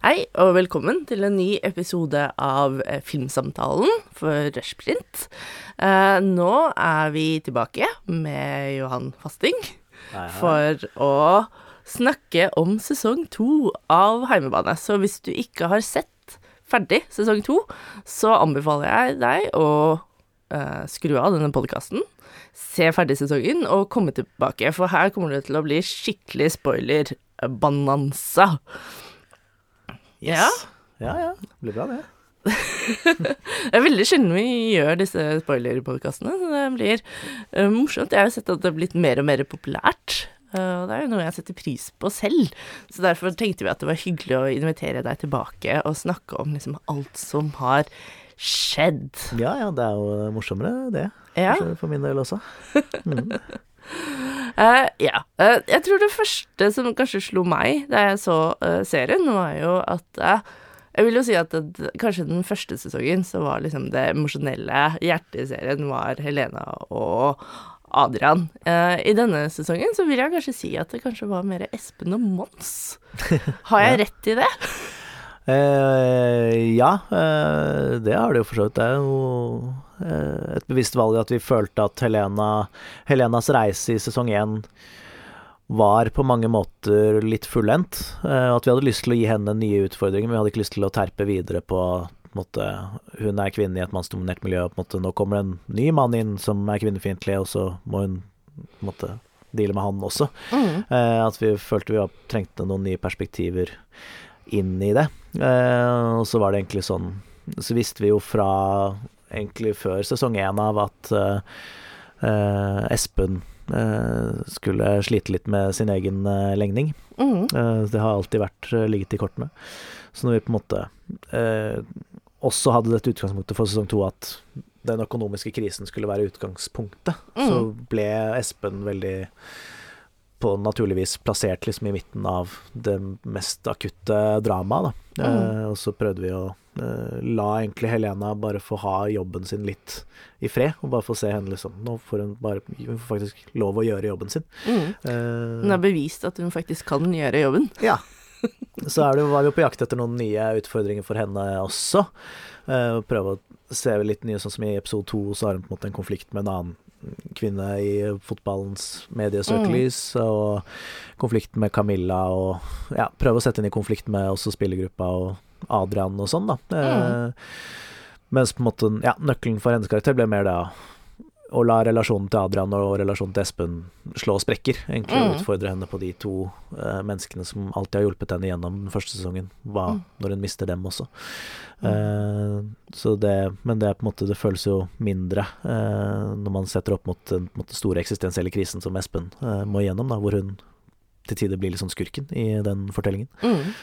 Hei, og velkommen til en ny episode av eh, Filmsamtalen for Rushprint. Eh, nå er vi tilbake med Johan Fasting Hei, hei. for å snakke om sesong to av Heimebane. Så hvis du ikke har sett ferdig sesong to, så anbefaler jeg deg å eh, skru av denne podkasten. Se ferdig sesongen og komme tilbake, for her kommer det til å bli skikkelig spoiler-bananza. Ja. Ja, ja. Det blir bra, det. Det er veldig sjelden vi gjør disse spoiler-podkastene, så det blir uh, morsomt. Jeg har jo sett at det har blitt mer og mer populært, eh, og det er jo noe jeg setter pris på selv. Så derfor tenkte vi at det var hyggelig å invitere deg tilbake og snakke om liksom alt som har skjedd. Ja, ja, det er jo morsommere, det. Ja. For min del også. Mm. Eh, ja. Uh, jeg tror det første som kanskje slo meg da jeg så uh, serien, var jo at Jeg vil jo si at det, kanskje den første sesongen så var liksom det emosjonelle hjertet i serien var Helena og Adrian. I denne sesongen så vil jeg kanskje si at det kanskje var mer Espen og Mons. Har jeg Ja. rett i det? Ja, det har det jo for så vidt. Det er jo et bevisst valg at vi følte at Helena, Helenas reise i sesong én var på mange måter litt fullendt. Eh, at vi hadde lyst til å gi henne nye utfordringer, men vi hadde ikke lyst til å terpe videre på på måte, Hun er kvinne i et mannsdominert miljø, og på en måte, nå kommer det en ny mann inn som er kvinnefiendtlig, og så må hun på en måte deale med han også. Mm. Eh, at vi følte vi trengte noen nye perspektiver inn i det. Eh, og så var det egentlig sånn Så visste vi jo fra egentlig før sesong én av at uh, Espen uh, skulle slite litt med sin egen uh, legning. Mm. Det har alltid vært ligget i kortene. Så når vi på en måte også hadde dette utgangspunktet for sesong to at den økonomiske krisen skulle være utgangspunktet, så ble Espen veldig på naturligvis plassert liksom i midten av det mest akutte dramaet. Da. Eh, og så prøvde vi å eh, la egentlig Helena bare få ha jobben sin litt i fred, og bare få se henne liksom Nå får hun bare hun får faktisk lov å gjøre jobben sin. Mm. Eh, Hun har bevist at hun faktisk kan gjøre jobben. ja. Så er det, var vi på jakt etter noen nye utfordringer for henne også. Eh, prøve å se litt nye, sånn som i episode to, så har hun på en måte en konflikt med en annen kvinne i fotballens mediesøkelys, og konflikten med Camilla, og ja, prøve å sette inn i konflikt med også spillergruppa og Adrian og sånn, da. Eh, Mens på en måte, ja, nøkkelen for hennes karakter ble mer å la relasjonen til Adrian og relasjonen til Espen slå sprekker. Egentlig å Mm. utfordre henne på de to uh, menneskene som alltid har hjulpet henne gjennom den første sesongen, hva Mm. når hun mister dem også. Uh, så det, men det er på en måte Det føles jo mindre uh, når man setter opp mot den store eksistensielle krisen som Espen må igjennom, da, hvor hun til tider blir litt sånn skurken i den fortellingen. Mm.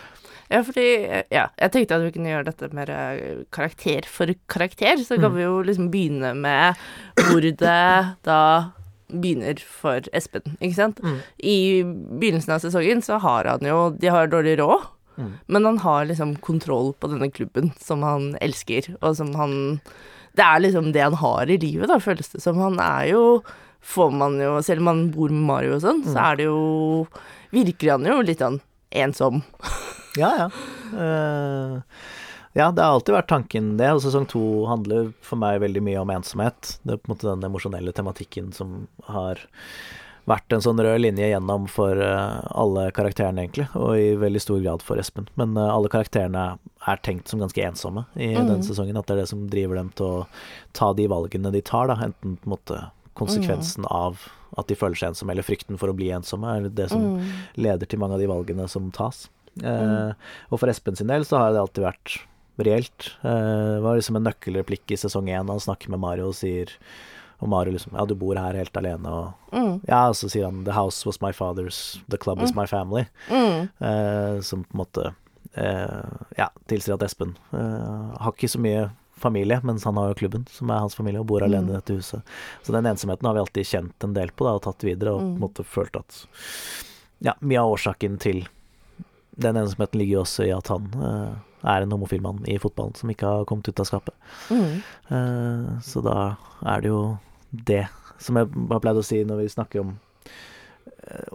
Ja, fordi Ja, jeg tenkte at vi kunne gjøre dette mer eh, karakter for karakter. Så kan Mm. vi jo liksom begynne med hvor det da begynner for Espen, ikke sant. Mm. I begynnelsen av sesongen så har han jo De har dårlig råd, Mm. men han har liksom kontroll på denne klubben som han elsker, og som han Det er liksom det han har i livet, da, føles det som. Han er jo Får man jo Selv om han bor med Mario og sånn, så Mm. er det jo Virker han jo litt sånn ensom. Ja, ja. Uh, ja, det har alltid vært tanken det, og sesong to handler for meg veldig mye om ensomhet. Det er på en måte den emosjonelle tematikken som har vært en sånn rød linje gjennom for eh, alle karakterene, egentlig, og i veldig stor grad for Espen. Men eh, alle karakterene er tenkt som ganske ensomme i Mm. den sesongen, at det er det som driver dem til å ta de valgene de tar, da, enten på en måte konsekvensen av at de føler seg ensomme, eller frykten for å bli ensomme, er det som Mm. leder til mange av de valgene som tas. Eh, og for Espen sin del så har det alltid vært reelt. Eh, det var liksom en nøkkelreplikk i sesong én. Han snakker med Mario og sier Og Mario liksom Ja, du bor her helt alene, og Mm. Ja, og så sier han The house was my father's, the club is my family. Mm. Eh, som på en måte eh, Ja, tilsier at Espen eh, har ikke så mye familie, mens han har jo klubben, som er hans familie, og bor alene Mm. i dette huset. Så den ensomheten har vi alltid kjent en del på, da, og tatt videre, og på en Mm. måte følt at Ja, mye av årsaken til den ensomheten ligger jo også i at han eh, er en homofil mann i fotballen som ikke har kommet ut av skapet. Mm. Eh, så da er det jo det som jeg har pleid å si når vi snakker om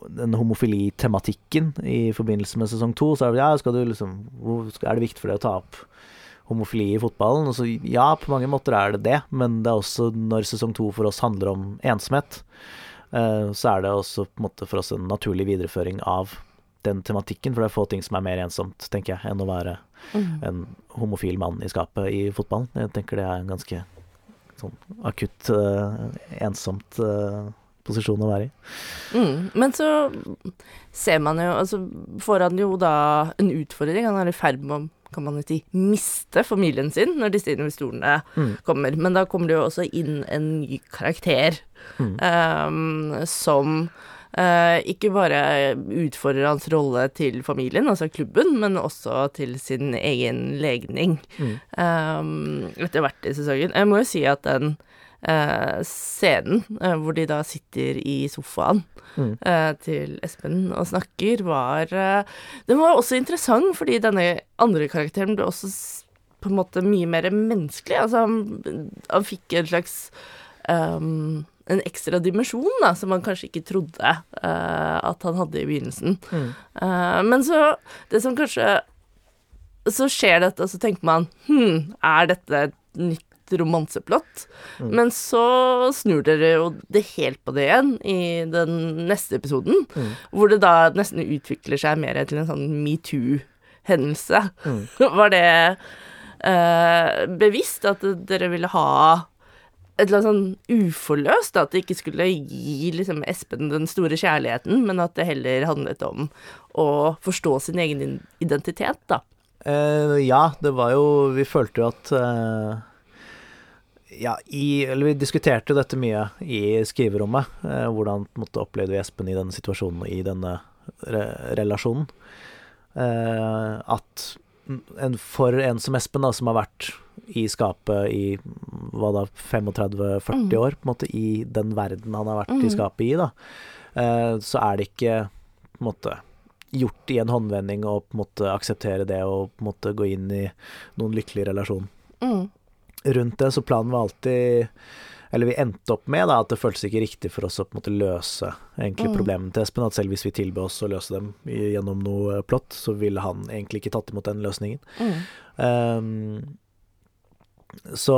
den homofilitematikken i forbindelse med sesong to. Så er det, ja, skal du liksom, er det viktig for deg å ta opp homofili i fotballen? Og så, ja, på mange måter er det det, men det er også når sesong to for oss handler om ensomhet, eh, så er det også på en måte for oss en naturlig videreføring av den tematikken. For det er få ting som er mer ensomt, tenker jeg, enn å være mm. en homofil mann i skapet i fotballen. Jeg tenker det er en ganske sånn akutt uh, ensomt uh, posisjon å være i. Mm, men så ser man jo Altså får han jo da en utfordring. Han er i ferd med å kan man jo si, miste familien sin når disse investorene mm. kommer. Men da kommer det jo også inn en ny karakter mm. um, som ikke bare utfordrer hans rolle til familien, altså klubben, men også til sin egen legning mm. um, etter hvert i sesongen. Jeg må jo si at den eh, scenen eh, hvor de da sitter i sofaen mm. eh, til Espen og snakker, var eh, Den var også interessant, fordi denne andre karakteren ble også på en måte mye mer menneskelig. Altså, han, han fikk en slags um, en ekstra dimensjon da, som man kanskje ikke trodde uh, at han hadde i begynnelsen. Mm. Uh, men så Det som kanskje Så skjer dette, og så tenker man Hm, er dette et nytt romanseplott. Mm. Men så snur dere jo det helt på det igjen i den neste episoden, mm. hvor det da nesten utvikler seg mer til en sånn metoo-hendelse. Mm. Var det uh, bevisst at dere ville ha et eller annet sånn uforløst, at det ikke skulle gi liksom Espen den store kjærligheten, men at det heller handlet om å forstå sin egen identitet, da. Uh, ja, det var jo Vi følte jo at uh ja, i, eller vi diskuterte dette mye i skriverommet. Uh, hvordan måtte opplevde vi Espen i denne situasjonen i denne re relasjonen. At en, for en som Espen, da, som har vært i skapet i hva da, 35-40 mm. år, på en måte i den verden han har vært mm. i skapet i, da, uh, så er det ikke på en måte gjort i en håndvending å på en måte akseptere det og på en måte gå inn i noen lykkelig relasjon. Mm rundt det, så planen var alltid Eller vi endte opp med da, at det føltes ikke riktig for oss å på en måte løse egentlig mm. problemene til Espen. At selv hvis vi tilbød oss å løse dem gjennom noe plott, så ville han egentlig ikke tatt imot den løsningen. Mm. Um, så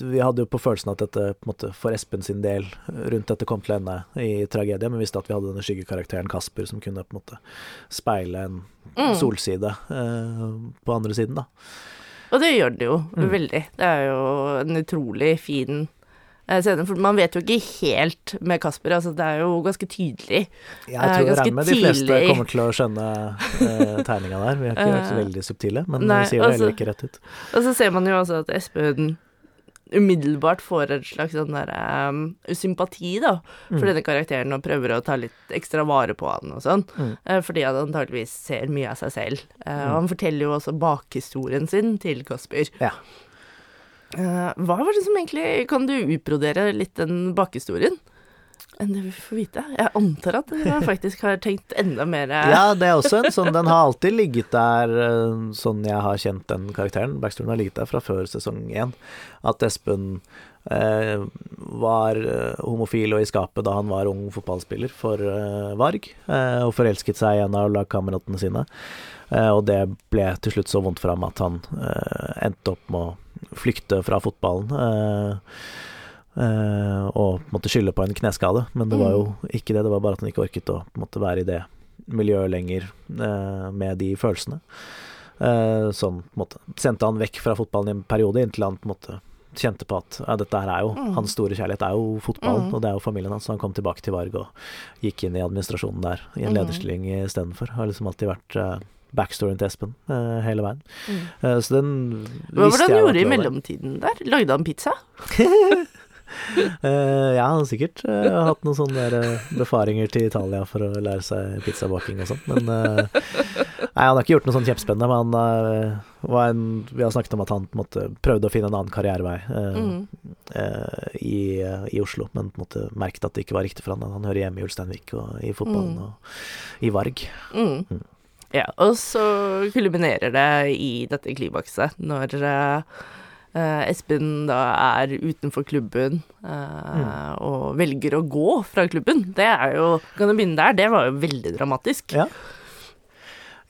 vi hadde jo på følelsen at dette måte for Espen sin del rundt dette kom til å ende i tragedie, men visste at vi hadde denne skyggekarakteren Kasper som kunne på en måte speile en mm. solside uh, på andre siden, da. Og det gjør det jo mm. veldig. Det er jo en utrolig fin eh, scene. For man vet jo ikke helt med Kasper, altså det er jo ganske tydelig. Jeg tror jeg regner med de fleste kommer til å skjønne eh, tegninga der. Vi har ikke vært så veldig subtile, men Nei, vi sier det heller ikke rett ut. Og så ser man jo også at Espen umiddelbart får en slags sånn der um, sympati, da, for mm. denne karakteren og prøver å ta litt ekstra vare på han og sånn, mm. uh, fordi han antageligvis ser mye av seg selv. Uh, mm. Og han forteller jo også bakhistorien sin til Kasper. Ja. Uh, hva var det som egentlig Kan du utbrodere litt den bakhistorien? enn det vi får vite. Jeg antar at dere faktisk har tenkt enda mer Ja, det er også en sånn Den har alltid ligget der eh, sånn jeg har kjent den karakteren. Backstoryen har ligget der fra før sesong én. At Espen eh, var eh, homofil og i skapet da han var ung fotballspiller for eh, Varg, eh, og forelsket seg i en av lagkameratene sine. Eh, og det ble til slutt så vondt for ham at han endte opp med å flykte fra fotballen. Eh, Uh, og måtte skylde på en kneskade, men det var jo mm. ikke det. Det var bare at han ikke orket å måtte være i det miljøet lenger uh, med de følelsene. Som måte sendte han vekk fra fotballen i en periode, inntil han måtte, kjente på at ja, dette her er jo mm. hans store kjærlighet, er jo fotballen, mm. og det er jo familien hans. Så han kom tilbake til Varg og gikk inn i administrasjonen der, i en mm. lederstilling istedenfor. Har liksom alltid vært backstoryen til Espen uh, hele veien. Mm. Uh, så den Hva var det han gjorde i mellomtiden der? Lagde han pizza? uh, ja, han sikkert uh, hatt noen sånne der, befaringer til Italia for å lære seg pizzabaking og sånn, men Nei, han har ikke gjort noe sånn kjempespennende, men han en, vi har snakket om at han måte prøvde å finne en annen karrierevei mm. i, i, Oslo, men på en måte merket at det ikke var riktig for han. Han hører hjemme i Ulsteinvik og i fotballen mm. og i Varg. Mm. Mm. Ja, og så kulminerer det i dette klimakset når Uh, Espen da er utenfor klubben eh, og velger å gå fra klubben. Det er jo Kan du begynne der? Det var jo veldig dramatisk. Ja.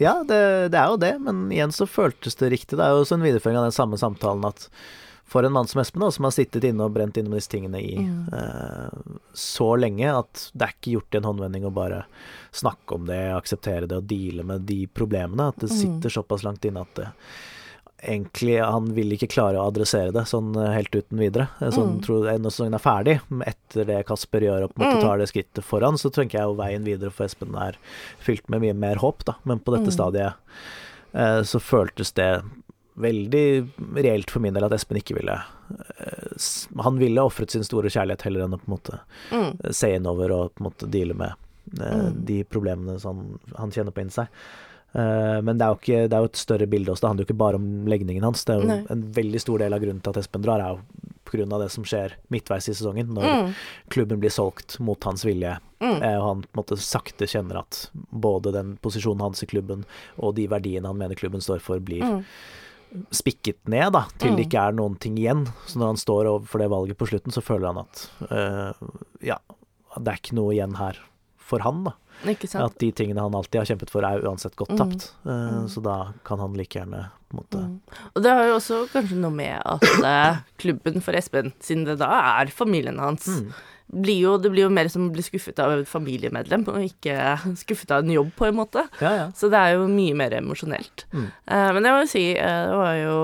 Ja, det, det er jo det, men igjen så føltes det riktig. Det er jo også en videreføring av den samme samtalen at for en mann som Espen, da, som har sittet inne og brent inne med disse tingene i eh, så lenge, at det er ikke gjort i en håndvending å bare snakke om det, akseptere det og deale med de problemene. At det sitter såpass langt inne at det egentlig han vil ikke klare å adressere det sånn eh, helt uten videre. Eh, Sånn, Mm. tror Når sesongen er ferdig, etter det Kasper gjør og på en måte Mm. tar det skrittet foran, så tenker jeg jo veien videre for Espen er fylt med mye mer håp, da. Men på dette Mm. stadiet eh, så føltes det veldig reelt for min del at Espen ikke ville eh, Han ville ofret sin store kjærlighet heller enn å på en måte Mm. se innover og på en måte deale med eh, Mm. de problemene som han kjenner på inni seg. Eh, men det er, jo ikke, det er jo et større bilde også. Det handler jo ikke bare om legningen hans. Det er jo Nei. En veldig stor del av grunnen til at Espen drar, er jo pga. det som skjer midtveis i sesongen, når Mm. klubben blir solgt mot hans vilje. Mm. Og han på en måte sakte kjenner at både den posisjonen hans i klubben og de verdiene han mener klubben står for, blir Mm. Spikket ned, da, til det Mm. ikke er noen ting igjen. Så når han står overfor det valget på slutten, så føler han at uh, ja, det er ikke noe igjen her for han, da. At de tingene han alltid har kjempet for, er uansett godt Mm. tapt. Eh, Mm. Så da kan han like gjerne på en måte Mm. Og det har jo også kanskje noe med at eh, klubben for Espen, siden det da er familien hans, Mm. Blir jo, det blir jo mer som å bli skuffet av et familiemedlem, og ikke skuffet av en jobb, på en måte. Ja, ja. Så det er jo mye mer emosjonelt. Mm. Uh, men jeg må jo si, uh, det var jo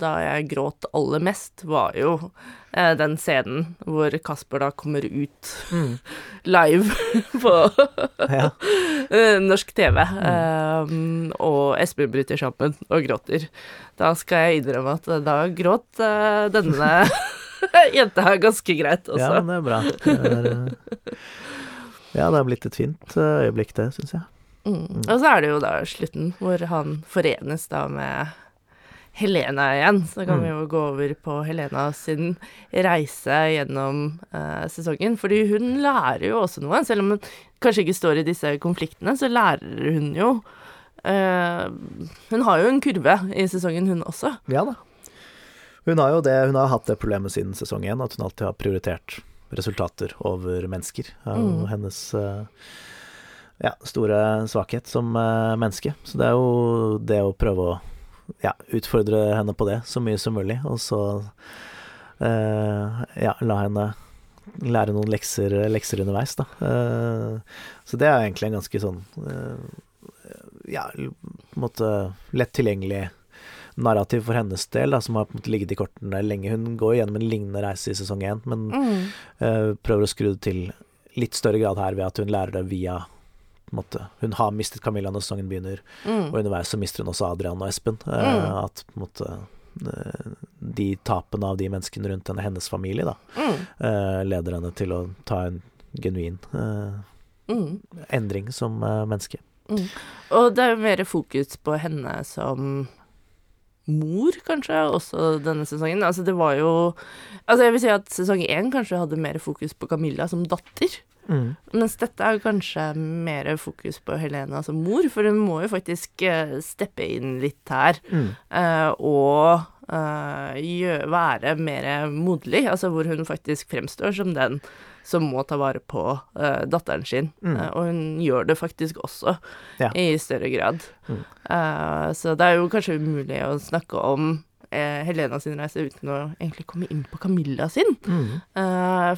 da jeg gråt aller mest, var jo uh, den scenen hvor Kasper da kommer ut Mm. live på ja. norsk TV, eh, og Espen bryter sammen og gråter. Da skal jeg innrømme at da gråt denne jenta her ganske greit også. ja, det er bra. Det er, eh, ja, det har blitt et fint eh, øyeblikk, det, syns jeg. Mm. Og så er det jo da slutten, hvor han forenes da med Helena igjen. Så kan Mm. vi jo gå over på Helena sin reise gjennom eh, sesongen. Fordi hun lærer jo også noe, selv om hun kanskje ikke står i disse konfliktene, så lærer hun jo eh, Hun har jo en kurve i sesongen, hun også. Ja da. Hun har jo det, hun har hatt det problemet siden sesong én, at hun alltid har prioritert resultater over mennesker. Det er jo Mm. hennes eh, ja, store svakhet som eh, menneske. Så det er jo det å prøve å ja, utfordre henne på det så mye som mulig, og så eh, ja, la henne lære noen lekser, lekser underveis, da. Eh, så det er egentlig en ganske sånn eh, ja, på en måte lett tilgjengelig narrativ for hennes del, da, som har på en måte ligget i kortene lenge. Hun går gjennom en lignende reise i sesong én, men Mm. uh, prøver å skru det til litt større grad her ved at hun lærer det via måte, Hun har mistet Camilla når sesongen begynner, Mm. og underveis så mister hun også Adrian og Espen. Uh, Mm. At på en måte eh, de tapene av de menneskene rundt henne, hennes familie, da, Mm. leder henne til å ta en genuin uh, Mm. endring som uh, menneske. Og det er jo mer fokus på henne som mor, kanskje, også denne sesongen. Altså, det var jo Altså, jeg vil si at sesong én kanskje hadde mer fokus på Camilla som datter. Mm. Mens dette er jo kanskje mer fokus på Helena som mor, for hun må jo faktisk eh, steppe inn litt her. Mm. eh, og uh, gjø- være mer moderlig, altså hvor hun faktisk fremstår som den som må ta vare på uh, datteren sin. Mm. Uh, og hun gjør det faktisk også, Ja. i større grad. Mm. Uh, så det er jo kanskje umulig å snakke om Helena sin reise uten å egentlig komme inn på Camilla sin. Mm.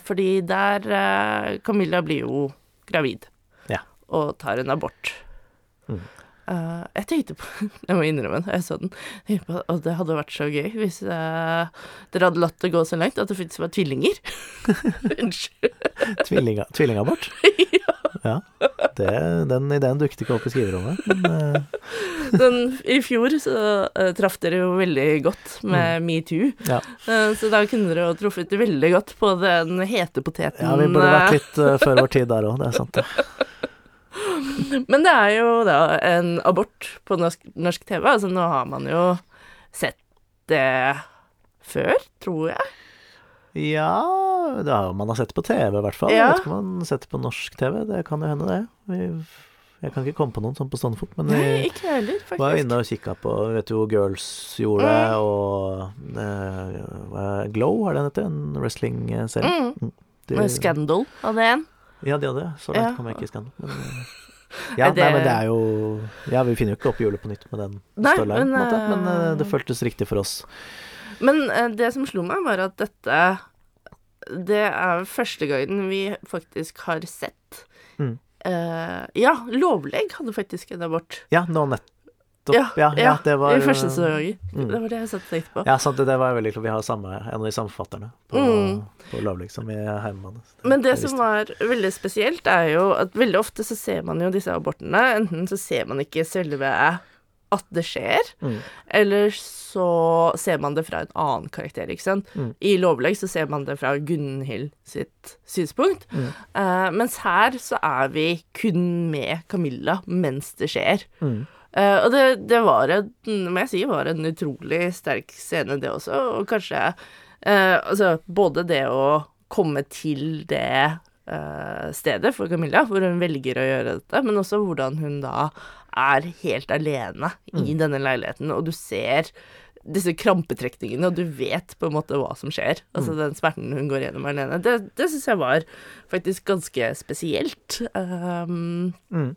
Fordi der Camilla blir jo gravid Ja. og tar en abort. Mm. Eh, jeg tenkte på Jeg må innrømme det, jeg så den. Jeg på og det hadde vært så gøy hvis uh, dere hadde latt det gå så langt at det faktisk var tvillinger. Unnskyld. Tvillinga, tvillingabort? ja. Det, den ideen dukket ikke opp i skriverommet, men uh. Den, I fjor så uh, traff dere jo veldig godt med metoo, ja. Så da kunne dere jo truffet veldig godt på den hete poteten. ja, vi burde vært litt før vår tid der òg, det er sant det. Men det er jo da en abort på norsk, norsk TV. Altså nå har man jo sett det før, tror jeg. Ja, det har man har sett på TV i hvert fall. Ja. Jeg vet ikke om man har sett på norsk TV, det kan jo hende det. Jeg kan ikke komme på noen sånn på stående fot, men Nei, ikke heller, faktisk. var inne og kikka på Vet du hvor Girls gjorde det, og uh, Glow, er det den heter? En wrestling-serie. Mm. De- Med Scandal hadde en. Ja, de hadde det. Så langt Ja. kom jeg ikke i skandalen. Men, eh, ja, det- nei, men det er jo Ja, vi finner jo ikke opp hjulet på nytt med den Nei, storylinen, på en måte, men, men eh, eh, det føltes riktig for oss. Men uh, det som slo meg, var at dette Det er første gangen vi faktisk har sett Mm. uh, Ja, lovlegg hadde faktisk en abort. Ja, nå nettopp. Ja, Ja, det var I første sesong. Mm. Det var det jeg satt og tenkte på. Ja, sant, det, det var veldig klart. Vi har samme, en av de samme forfatterne på, Mm. på Lovlig som i Heimemann. Men det som var veldig spesielt, er jo at veldig ofte så ser man jo disse abortene. Enten så ser man ikke selve at det skjer, Mm. eller så ser man det fra en annen karakter, ikke sant. Mm. I Lovlegg så ser man det fra Gunhild sitt synspunkt, Mm. uh, mens her så er vi kun med Camilla mens det skjer. Mm. Eh, og det, det var en, må jeg si, var en utrolig sterk scene, det også. Og kanskje uh, Altså, både det å komme til det uh, stedet for Camilla, hvor hun velger å gjøre dette, men også hvordan hun da er helt alene i denne leiligheten, og du ser disse krampetrekningene, og du vet på en måte hva som skjer. Altså den smerten hun går gjennom alene. Det, det syns jeg var faktisk ganske spesielt. Um, Mm.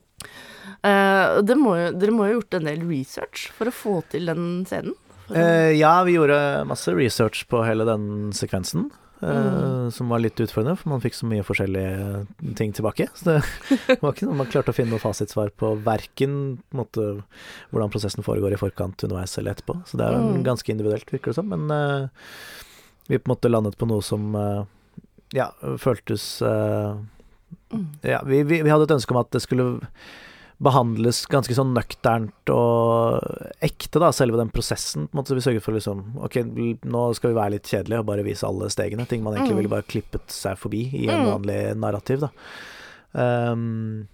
Det må jo, dere må jo ha gjort en del research for å få til den scenen? Uh, ja, vi gjorde masse research på hele den sekvensen. Mm. Som var litt utfordrende, for man fikk så mye forskjellige ting tilbake. Så det var ikke noe man klarte å finne noe fasitsvar på verken på måte, hvordan prosessen foregår i forkant, underveis eller etterpå. Så det er Mm. ganske individuelt, virker det som. Men uh, vi på en måte landet på noe som uh, ja, føltes. Ja, vi, vi, vi hadde et ønske om at det skulle behandles ganske sånn nøkternt og ekte, da, selve den prosessen. På en måte, så vi sørget for liksom Ok, nå skal vi være litt kjedelige og bare vise alle stegene. Ting man egentlig Mm. ville bare klippet seg forbi i en Mm. vanlig narrativ, da. Um,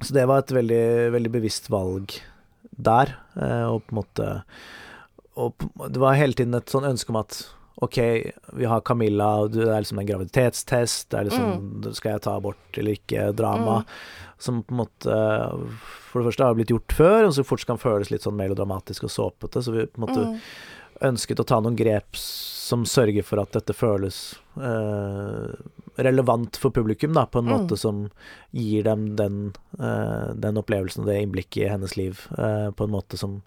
så det var et veldig, veldig bevisst valg der, eh, og på en måte Og det var hele tiden et sånn ønske om at Ok, vi har Camilla, det er liksom en graviditetstest, det er liksom Skal jeg ta abort eller ikke? Drama. Mm. Som på en måte For det første har blitt gjort før, og så fort kan føles litt sånn melodramatisk og såpete. Så vi på en måte Mm. ønsket å ta noen grep som sørger for at dette føles eh, relevant for publikum, da, på en Mm. måte som gir dem den, eh, den opplevelsen og det innblikket i hennes liv, eh, på en måte som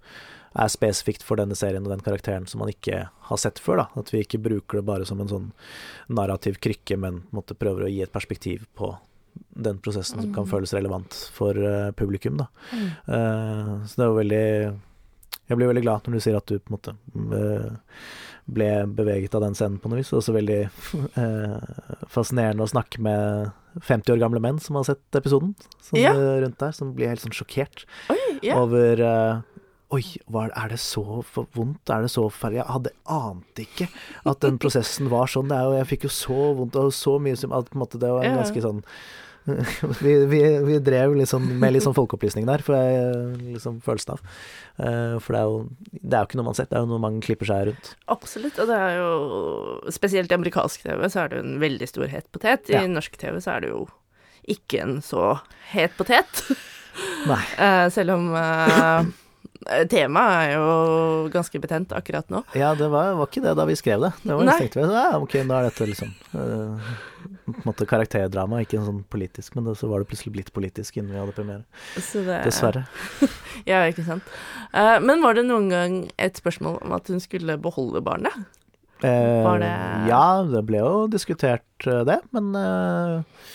er spesifikt for denne serien og den karakteren som man ikke har sett før. da, At vi ikke bruker det bare som en sånn narrativ krykke, men måtte prøver å gi et perspektiv på den prosessen som kan Mm. føles relevant for uh, publikum. da. Mm. Uh, så det var veldig Jeg blir veldig glad når du sier at du på en måte eh, ble beveget av den scenen på noe vis. Det er også veldig eh, fascinerende å snakke med 50 år gamle menn som har sett episoden, som, Ja. rundt der, som blir helt sånn sjokkert Oi, ja. over eh, Oi, hva, er det så for vondt? Er det så ferdig? Jeg hadde ante ikke at den prosessen var sånn. Det er jo, jeg fikk jo så vondt og så mye som at på en måte det var en ganske sånn vi, vi, vi drev sånn, med litt sånn folkeopplysning der, for jeg liksom følelsen av. Eh, for det er, jo, det er jo ikke noe man sett, det er jo noe man klipper seg rundt. Absolutt. Og det er jo Spesielt i amerikansk TV så er det jo en veldig stor het potet. I Ja. norsk TV så er det jo ikke en så het potet. Nei. Eh, selv om eh, temaet er jo ganske betent akkurat nå. Ja, det var, var ikke det da vi skrev det. Det var tenkte vi, ja, ok, nå er dette liksom uh, på en måte karakterdrama, ikke en sånn politisk, men det, så var det plutselig blitt politisk innen vi hadde premiere. Så det, Dessverre. Ja, ikke sant. Uh, men var det noen gang et spørsmål om at hun skulle beholde barnet? Uh, Var det- Ja, det ble jo diskutert eh, det, men eh,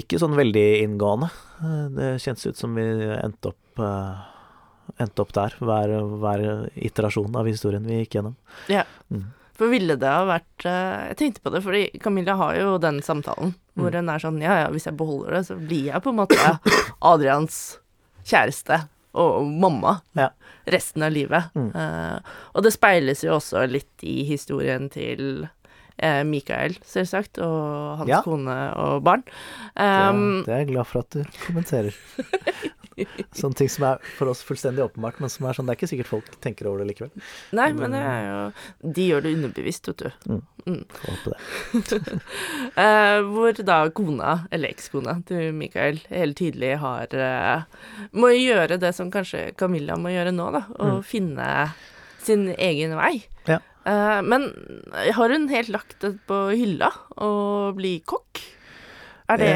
ikke sånn veldig inngående. Eh, det kjennes ut som vi endte opp, eh, endte opp der, hver, hver iterasjon av historien vi gikk gjennom. Ja. Mm. For ville det ha vært eh, Jeg tenkte på det, fordi Camilla har jo den samtalen hvor Mm. hun er sånn Ja, ja, hvis jeg beholder det, så blir jeg på en måte Adrians kjæreste og mamma Ja. resten av livet. Mm. Uh, og det speiles jo også litt i historien til eh, Mikael, selvsagt, og hans Ja. kone og barn. Det, Um, det er jeg glad for at du kommenterer. Sånne ting som er for oss fullstendig åpenbart, men som er sånn Det er ikke sikkert folk tenker over det likevel. Nei, men det er jo De gjør det underbevisst, vet du. Mm. Mm. Håper det. uh, hvor da kona, eller ekskona til Mikael, helt tydelig har uh, Må gjøre det som kanskje Camilla må gjøre nå, da. Å Mm. finne sin egen vei. Ja. Uh, men har hun helt lagt det på hylla å bli kokk? Er det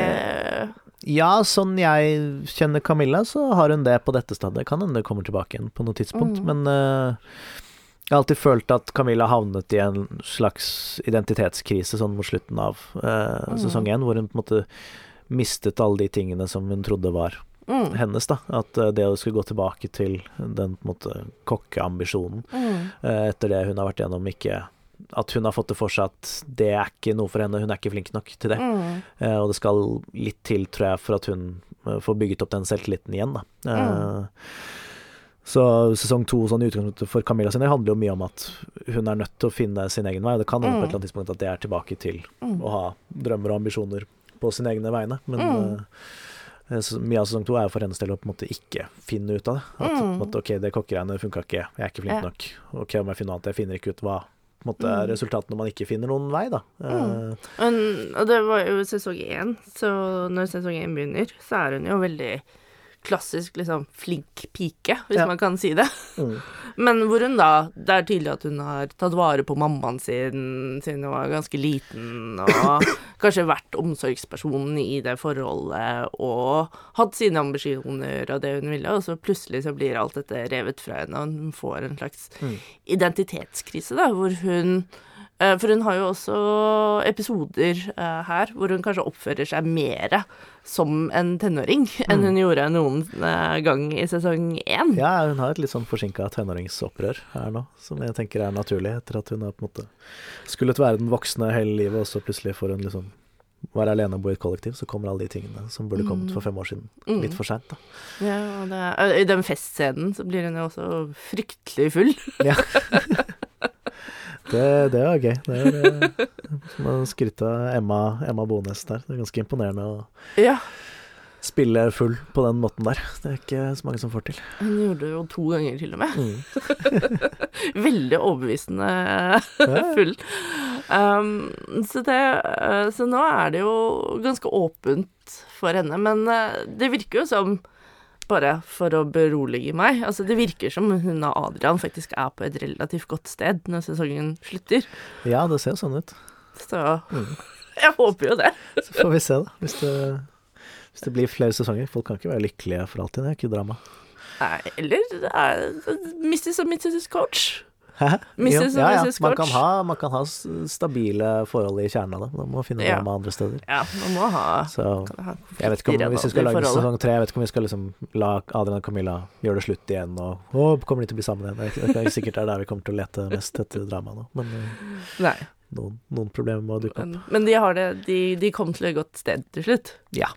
Ja, sånn jeg kjenner Camilla, så har hun det på dette stadiet. Kan hende det kommer tilbake igjen på noe tidspunkt, Mm. men uh, jeg har alltid følt at Camilla havnet i en slags identitetskrise sånn mot slutten av eh, Mm. sesong én, hvor hun på en måte mistet alle de tingene som hun trodde var mm, hennes, da. At eh, det å skulle gå tilbake til den på en måte kokkeambisjonen mm, eh, etter det hun har vært gjennom, ikke At hun har fått det for seg at det er ikke noe for henne, hun er ikke flink nok til det. mm, Uh, og det skal litt til, tror jeg, for at hun eh, får bygget opp den selvtilliten igjen, da. Eh, Så sesong to sånn i utgangspunktet for Camilla sin del handler jo mye om at hun er nødt til å finne sin egen vei. Det kan hende på et eller annet tidspunkt at det er tilbake til mm. å ha drømmer og ambisjoner på sine egne vegne. Men Mm. eh, mye av sesong to er for hennes del å på en måte ikke finne ut av det. At Mm. måte, OK, det kokkegreiene funka ikke, jeg er ikke flink Ja. nok. OK, om jeg finner noe annet, jeg finner ikke ut hva på en måte Mm. resultatet når man ikke finner noen vei, da. Mm. Uh, Men, og det var jo sesong én, så når sesong én begynner, så er hun jo veldig klassisk liksom flink pike, hvis Ja. man kan si det. mm. Men hvor hun da Det er tydelig at hun har tatt vare på mammaen sin siden hun var ganske liten, og kanskje vært omsorgspersonen i det forholdet, og hatt sine ambisjoner og det hun ville, og så plutselig så blir alt dette revet fra henne, og hun får en slags Mm. identitetskrise, da, hvor hun For hun har jo også episoder eh, her hvor hun kanskje oppfører seg mer som en tenåring enn Mm. hun gjorde noen eh, gang i sesong én. Ja, hun har et litt sånn forsinka tenåringsopprør her nå, som jeg tenker er naturlig, etter at hun har på en måte skullet være den voksne hele livet, og så plutselig får hun liksom være alene og bo i et kollektiv, så kommer alle de tingene som burde kommet for fem år siden, Mm. litt for seint, da. Ja, og og I den festscenen så blir hun jo også fryktelig full. Ja. det, det var gøy. Det er eh, skryte av Emma, Emma Bones der. Det er ganske imponerende å Ja, spille full på den måten der. Det er ikke så mange som får til. hun gjorde det jo to ganger til og med. Mm. Veldig overbevisende full. Um, så, det, eh, så nå er det jo ganske åpent for henne, men eh, det virker jo som bare for å berolige meg. Altså, det virker som hun og Adrian faktisk er på et relativt godt sted når sesongen slutter. Ja, det ser sånn ut. Så Mm. jeg håper jo det. Så får vi se, da. Hvis det, hvis det blir flere sesonger. Folk kan ikke være lykkelige for alltid. Det er ikke drama. Nei, eller Mrs. og Mrs. Coach. Hæ? Mrs. ja, ja. Man kan, ha, man kan ha stabile forhold i kjernen av det. Man må finne Ja. drama andre steder. Ja, man må ha, Så ha jeg vet ikke om hvis vi skal lage sesong tre, jeg vet ikke om vi skal liksom la Adrian og Camilla gjøre det slutt igjen, og å, kommer de til å bli sammen igjen? Det er Det er sikkert det er der vi kommer til å lete mest etter drama nå, men eh, Nei, noen, noen problemer må dukke opp. men, men de har det de, de kom til et godt sted til slutt. Ja.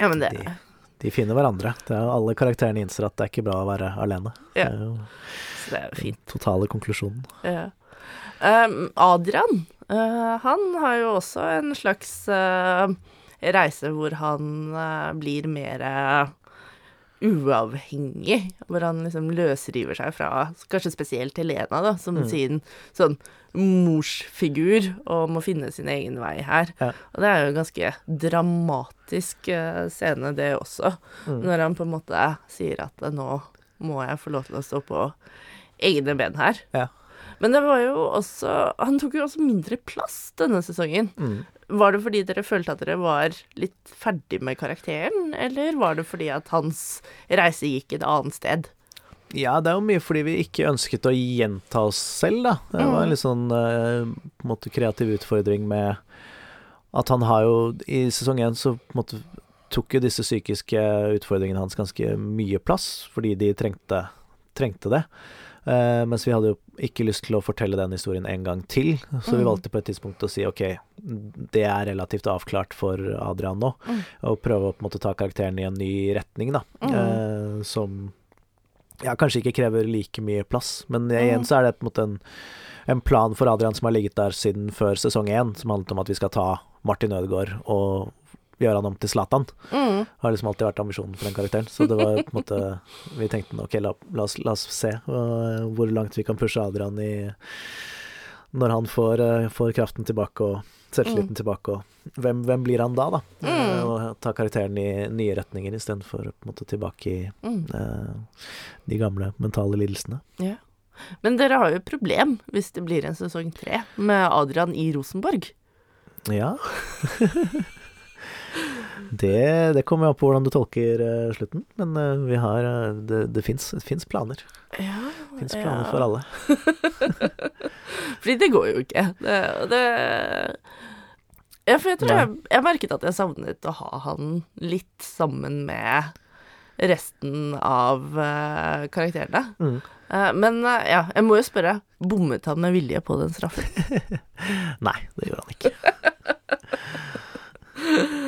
Ja, men det De, de finner hverandre. Det er Alle karakterene innser at det er ikke bra å være alene. Ja. Det er jo det er jo den fint. totale konklusjonen. Ja. Um, Adrian, uh, han har jo også en slags uh, reise hvor han uh, blir mer uavhengig. Hvor han liksom løsriver seg fra kanskje spesielt Helena, da, som Mm. sin sånn morsfigur, og må finne sin egen vei her. Ja. Og det er jo en ganske dramatisk eh, scene, det også. Mm. Når han på en måte sier at eh, nå må jeg få lov til å stå på egne ben her. Ja. Men det var jo også Han tok jo også mindre plass denne sesongen. Mm. Var det fordi dere følte at dere var litt ferdig med karakteren, eller var det fordi at hans reise gikk et annet sted? Ja, det er jo mye fordi vi ikke ønsket å gjenta oss selv, da. Det var en litt sånn eh, på en måte kreativ utfordring med at han har jo I sesong én så på en måte tok jo disse psykiske utfordringene hans ganske mye plass, fordi de trengte, trengte det. Uh, mens vi hadde jo ikke lyst til å fortelle den historien en gang til, så vi Mm. valgte på et tidspunkt å si ok, det er relativt avklart for Adrian nå, Mm. og prøve å på en måte ta karakteren i en ny retning, da. Mm. uh, som ja, kanskje ikke krever like mye plass, men igjen så er det på en måte en, en plan for Adrian som har ligget der siden før sesong én, som handlet om at vi skal ta Martin Ødegaard og gjøre han om til Zlatan. Mm. Har liksom alltid vært ambisjonen for den karakteren. Så det var på en måte Vi tenkte ok, la, la, oss, la oss se uh, hvor langt vi kan pushe Adrian i Når han får, uh, får kraften tilbake og selvtilliten Mm. tilbake, og hvem, hvem blir han da, da? Mm. Uh, og ta karakteren i nye retninger istedenfor på en måte tilbake i Mm. eh, de gamle mentale lidelsene. Ja. Men dere har jo et problem hvis det blir en sesong tre med Adrian i Rosenborg. Ja. det, det kommer an på hvordan du tolker uh, slutten, men uh, vi har uh, Det, det fins planer. Ja, fins planer for alle. Fordi det går jo ikke. Det, det Ja, for jeg tror jeg, jeg merket at jeg savnet å ha han litt sammen med resten av karakterene. Mm. Men ja, jeg må jo spørre, bommet han med vilje på den straffen? Nei, det gjorde han ikke.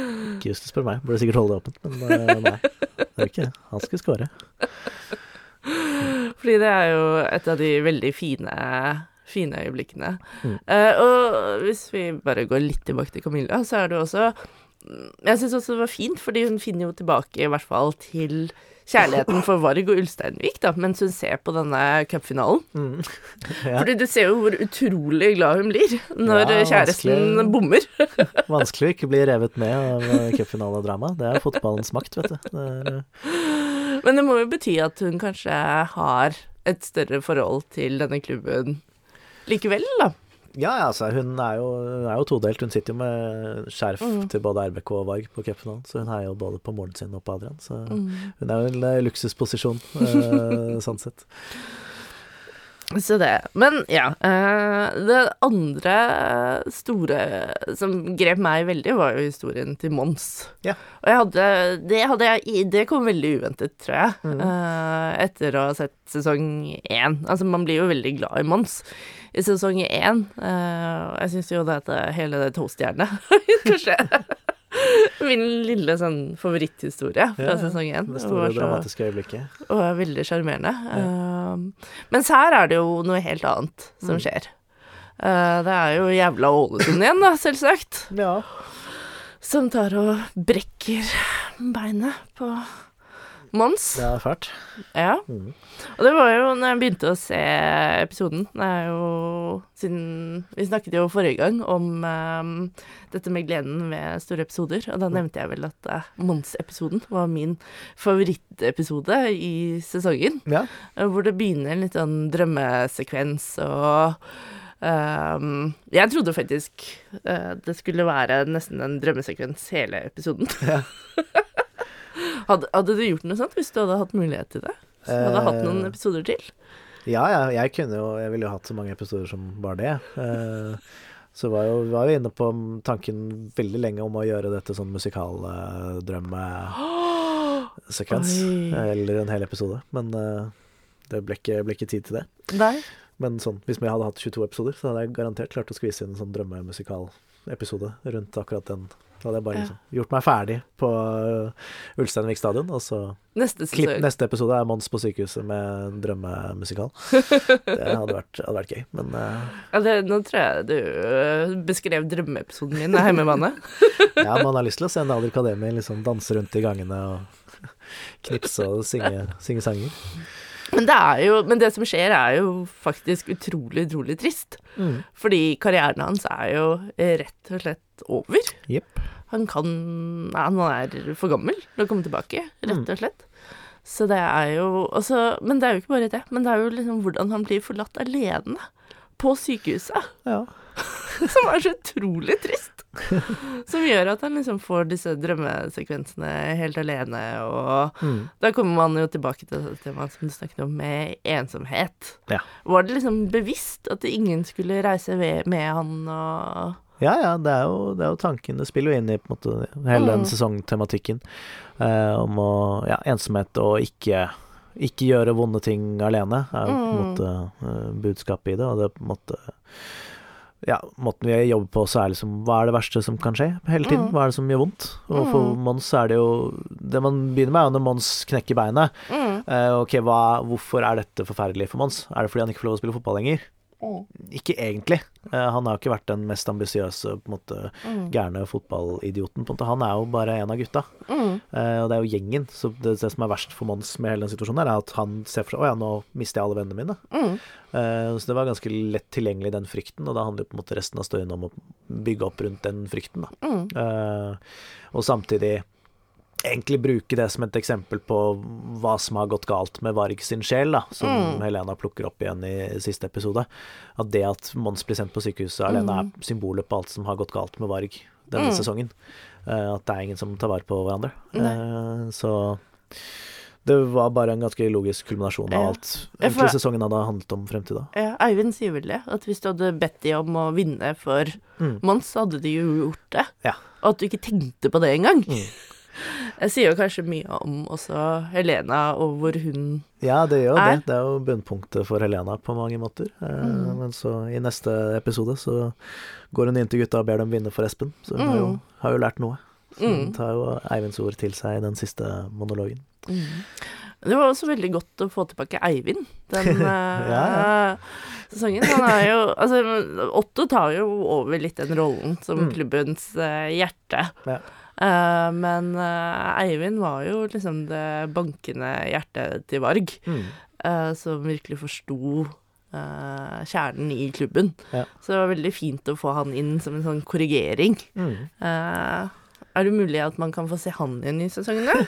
Ikke du spør meg, burde sikkert holde det åpent, men uh, nei. Det er ikke det. Han skulle skåre. Fordi det er jo et av de veldig fine, fine øyeblikkene. Mm. Uh, og hvis vi bare går litt tilbake til Camilla, så er det jo også mm, Jeg syns også det var fint, fordi hun finner jo tilbake i hvert fall til kjærligheten for Varg og Ulsteinvik, da, mens hun ser på denne cupfinalen. Mm. Ja, Fordi du ser jo hvor utrolig glad hun blir når Ja, kjæresten bommer. vanskelig å ikke bli revet med av uh, cupfinaledrama. Det er fotballens makt, vet du. Det er, Men det må jo bety at hun kanskje har et større forhold til denne klubben likevel, da. Ja, altså, hun er, jo, hun er jo todelt. Hun sitter jo med skjerf Mm. til både RBK og Varg på cupfinalen, så hun heier jo både på moren sin og på Adrian. Så Mm. hun er jo i en uh, luksusposisjon, uh, sånn sett. Så det. Men ja. eh, det andre store som grep meg veldig, var jo historien til Mons. Ja. Og jeg hadde Det, hadde jeg, det kom veldig uventet, tror jeg, mm. eh, etter å ha sett sesong én. Altså, man blir jo veldig glad i Mons i sesong én. eh, jeg syns jo det det- hele det toastjernet Kanskje min lille sånn favoritthistorie fra Ja, ja. sesong én. Det store var så- dramatiske øyeblikket. og er veldig sjarmerende. Um, mens her er det jo noe helt annet som Mm. skjer. Uh, det er jo jævla Ålesund igjen, da, selvsagt, Ja. som tar og brekker beinet på Mons. Det er fælt. Ja. Mm. Og det var jo når jeg begynte å se episoden Det er jo siden Vi snakket jo forrige gang om um, dette med gleden ved store episoder, og da nevnte jeg vel at uh, Mons-episoden var min favorittepisode i sesongen. Ja. Eh, Hvor det begynner en litt sånn drømmesekvens og Um, Jeg trodde faktisk uh, det skulle være nesten en drømmesekvens hele episoden. Ja. hadde, hadde du gjort noe sånt hvis du hadde hatt mulighet til det? Så hadde hatt noen Eh, episoder til? Ja, ja, jeg kunne jo Jeg ville jo hatt så mange episoder som bare det. Eh, så var jo, var jo inne på tanken veldig lenge om å gjøre dette sånn musikaldrømmesekvens. Oi. Eller en hel episode. Men eh, det ble ikke, ble ikke tid til det. Nei. Men sånn, hvis vi hadde hatt 22 episoder, så hadde jeg garantert klart å skvise inn en sånn drømmemusikalepisode rundt akkurat den. Da hadde jeg bare liksom gjort meg ferdig på uh, Ulsteinvik stadion, og så Neste klipp, neste episode er Mons på sykehuset med en drømmemusikal. Det hadde vært, hadde vært gøy, men uh, Ja, det, nå tror jeg du øh, beskrev drømmeepisoden min av hjemmebane. ja, man har lyst til å se Nader Kademi liksom danse rundt i gangene og knipse og synge, synge sanger. Men det, jo, men det som skjer, er jo faktisk utrolig, utrolig trist. Mm. Fordi karrieren hans er jo rett og slett over. Yep. Han kan Han er for gammel til å komme tilbake, Mm. rett og slett. Så det er jo også Men det er jo ikke bare det. Men det er jo liksom hvordan han blir forlatt alene på sykehuset. Ja. Som er så utrolig trist. Som gjør at han liksom får disse drømmesekvensene helt alene, og Mm. da kommer man jo tilbake til temaet som du snakket om, med ensomhet. Ja. Var det liksom bevisst at ingen skulle reise ved- med han og Ja, ja, det er, jo, det er jo tanken. Det spiller jo inn i på en måte hele den Mm. sesongtematikken eh, om å Ja, ensomhet og ikke ikke gjøre vonde ting alene, er jo på en Mm. måte eh, budskapet i det. Og det er på en måte Ja, måten vi jobber på, så er liksom Hva er det verste som kan skje hele tiden? Mm. Hva er det som gjør vondt? Og for Mm. Mons er det jo Det man begynner med, er jo når Mons knekker beinet. mm. Uh, ok, hva, hvorfor er dette forferdelig for Mons? Er det fordi han ikke får lov å spille fotball lenger? Ikke egentlig. Eh, han har ikke vært den mest ambisiøse, på en måte Mm. gærne fotballidioten. På en måte. Han er jo bare en av gutta. Mm. Eh, og det er jo gjengen. Så det, det som er verst for Mons med hele den situasjonen, er at han ser for seg Å ja, nå mister jeg alle vennene mine. Mm. Eh, så det var ganske lett tilgjengelig, den frykten. Og da handler jo på en måte resten av støyen om å bygge opp rundt den frykten, da. Eh, og samtidig egentlig bruke det som et eksempel på hva som har gått galt med Varg sin sjel, da, som Mm. Helena plukker opp igjen i siste episode. At det at Mons blir sendt på sykehuset alene, Mm. er symbolet på alt som har gått galt med Varg denne Mm. sesongen. Eh, at det er ingen som tar vare på hverandre. Nei. Eh, så det var bare en ganske logisk kulminasjon av alt Ja, for- egentlig sesongen hadde handlet om frem til da. Ja, Eivind sier vel det, at hvis du hadde bedt de om å vinne for Mm. Mons, så hadde de jo gjort det. Ja. Og at du ikke tenkte på det engang. Mm. Jeg sier jo kanskje mye om også Helena, og hvor hun Ja, det gjør jo Er- det. Det er jo bunnpunktet for Helena på mange måter. Eh, Mm. Men så i neste episode så går hun inn til gutta og ber dem vinne for Espen. Så hun har, jo, Mm. har jo lært noe. Så hun Mm. tar jo Eivinds ord til seg i den siste monologen. Det var også veldig godt å få tilbake Eivind den ja, Ja, sesongen. Han er jo Altså, Otto tar jo over litt den rollen som Mm. klubbens eh, hjerte. Ja. Eh, men uh, Eivind var jo liksom det bankende hjertet til Varg, Mm. uh, som virkelig forsto kjernen i klubben. Ja. Så det var veldig fint å få han inn som en sånn korrigering. Mm. Er det mulig at man kan få se han i sesongen?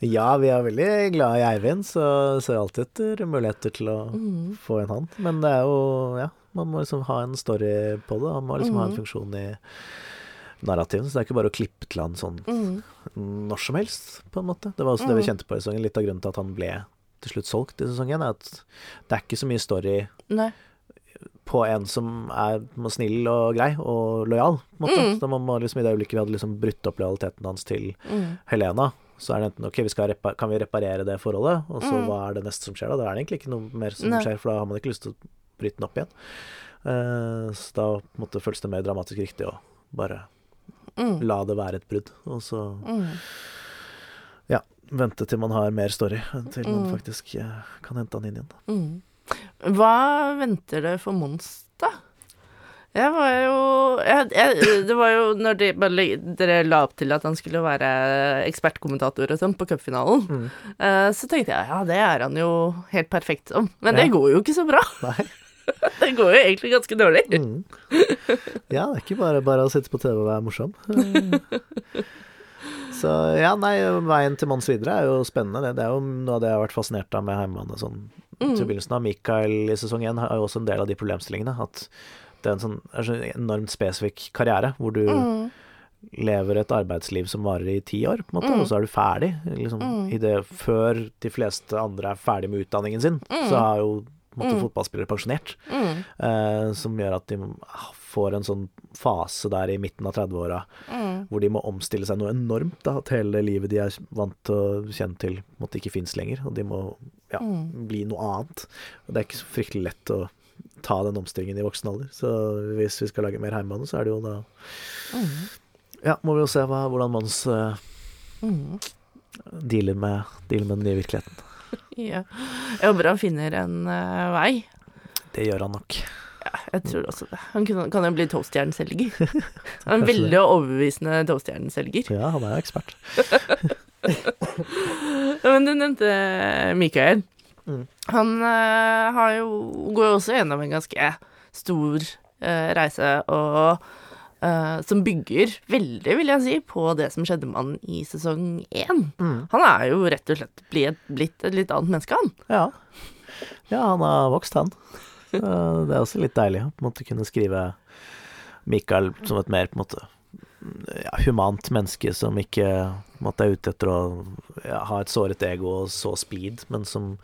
Ja, vi er veldig glad i Eivind, så ser alltid etter muligheter til å Mm. få inn han. Men det er jo Ja, man må liksom ha en story på det. Han må liksom ha en Mhm. funksjon i narrativen, så det er ikke bare å klippe til han sånn Mm. når som helst, på en måte. Det var også det vi Mm. kjente på i sesongen. Litt av grunnen til at han ble til slutt solgt i sesongen, er at det er ikke så mye story Nei. på en som er snill og grei og lojal, på en måte. Mm. Så man må liksom, I det øyeblikket vi hadde liksom brutt opp lojaliteten hans til Mm. Helena, så er det enten ok, vi kan vi reparere det forholdet, og så Mm. hva er det neste som skjer da? Da er det egentlig ikke noe mer som Nei. skjer, for da har man ikke lyst til å bryte den opp igjen. Uh, så da måtte, føles det mer dramatisk riktig å bare Mm. la det være et brudd, og så Mm. vente til man har mer story, til man Mm. faktisk eh, kan hente han inn igjen. Mm. Hva venter det for Mons, da? Jeg var jo jeg, jeg, Det var jo når de, dere la opp til at han skulle være ekspertkommentator og sånn på cupfinalen, Mm. uh, så tenkte jeg ja, det er han jo helt perfekt om. Men Ja. det går jo ikke så bra. Nei. Det går jo egentlig ganske dårlig. Mm. Ja, det er ikke bare bare å sitte på TV og være morsom. Eh, Så ja, nei, veien til Mons videre er jo spennende. Det, det er jo noe av det jeg har vært fascinert av med Heimemannet sånn Mm. til begynnelsen av. Mikael i sesong én har jo også en del av de problemstillingene. At det er en sånn er så enormt spesifikk karriere, hvor du Mm. lever et arbeidsliv som varer i ti år, på en måte, Mm. og så er du ferdig. Liksom, Mm. i det, før de fleste andre er ferdig med utdanningen sin, Mm. så har jo måte, Mm. fotballspillere pensjonert. Mm. Eh, som gjør at de får en sånn fase der i midten av 30-åra Mm. hvor de må omstille seg noe enormt. Da, at hele livet de er vant å kjenne til, måtte ikke fins lenger. Og de må ja, Mm. bli noe annet. Og det er ikke så fryktelig lett å ta den omstillingen i voksen alder. Så hvis vi skal lage mer heimbane, så er det jo da Mm. Ja, må vi jo se hva, hvordan Mons uh, Mm. dealer, med, dealer med den nye virkeligheten. Ja. Jeg håper han finner en uh, vei. Det gjør han nok. Ja, jeg tror også det. Han kan, kan jo bli toastjernselger. Han er en veldig overbevisende toastjernselger. Ja, han er jo ekspert. Men du nevnte Mikael. Mm. Han uh, har jo, går jo også gjennom en ganske stor uh, reise, og eh, som bygger veldig, vil jeg si, på det som skjedde med han i sesong én. Mm. Han er jo rett og slett blitt, blitt et litt annet menneske, han. Ja. ja, han har vokst, han. Uh, Det er også litt deilig å på en måte kunne skrive Mikael som et mer på en måte ja, humant menneske som ikke måte er ute etter å ja, ha et såret ego og så speed, men som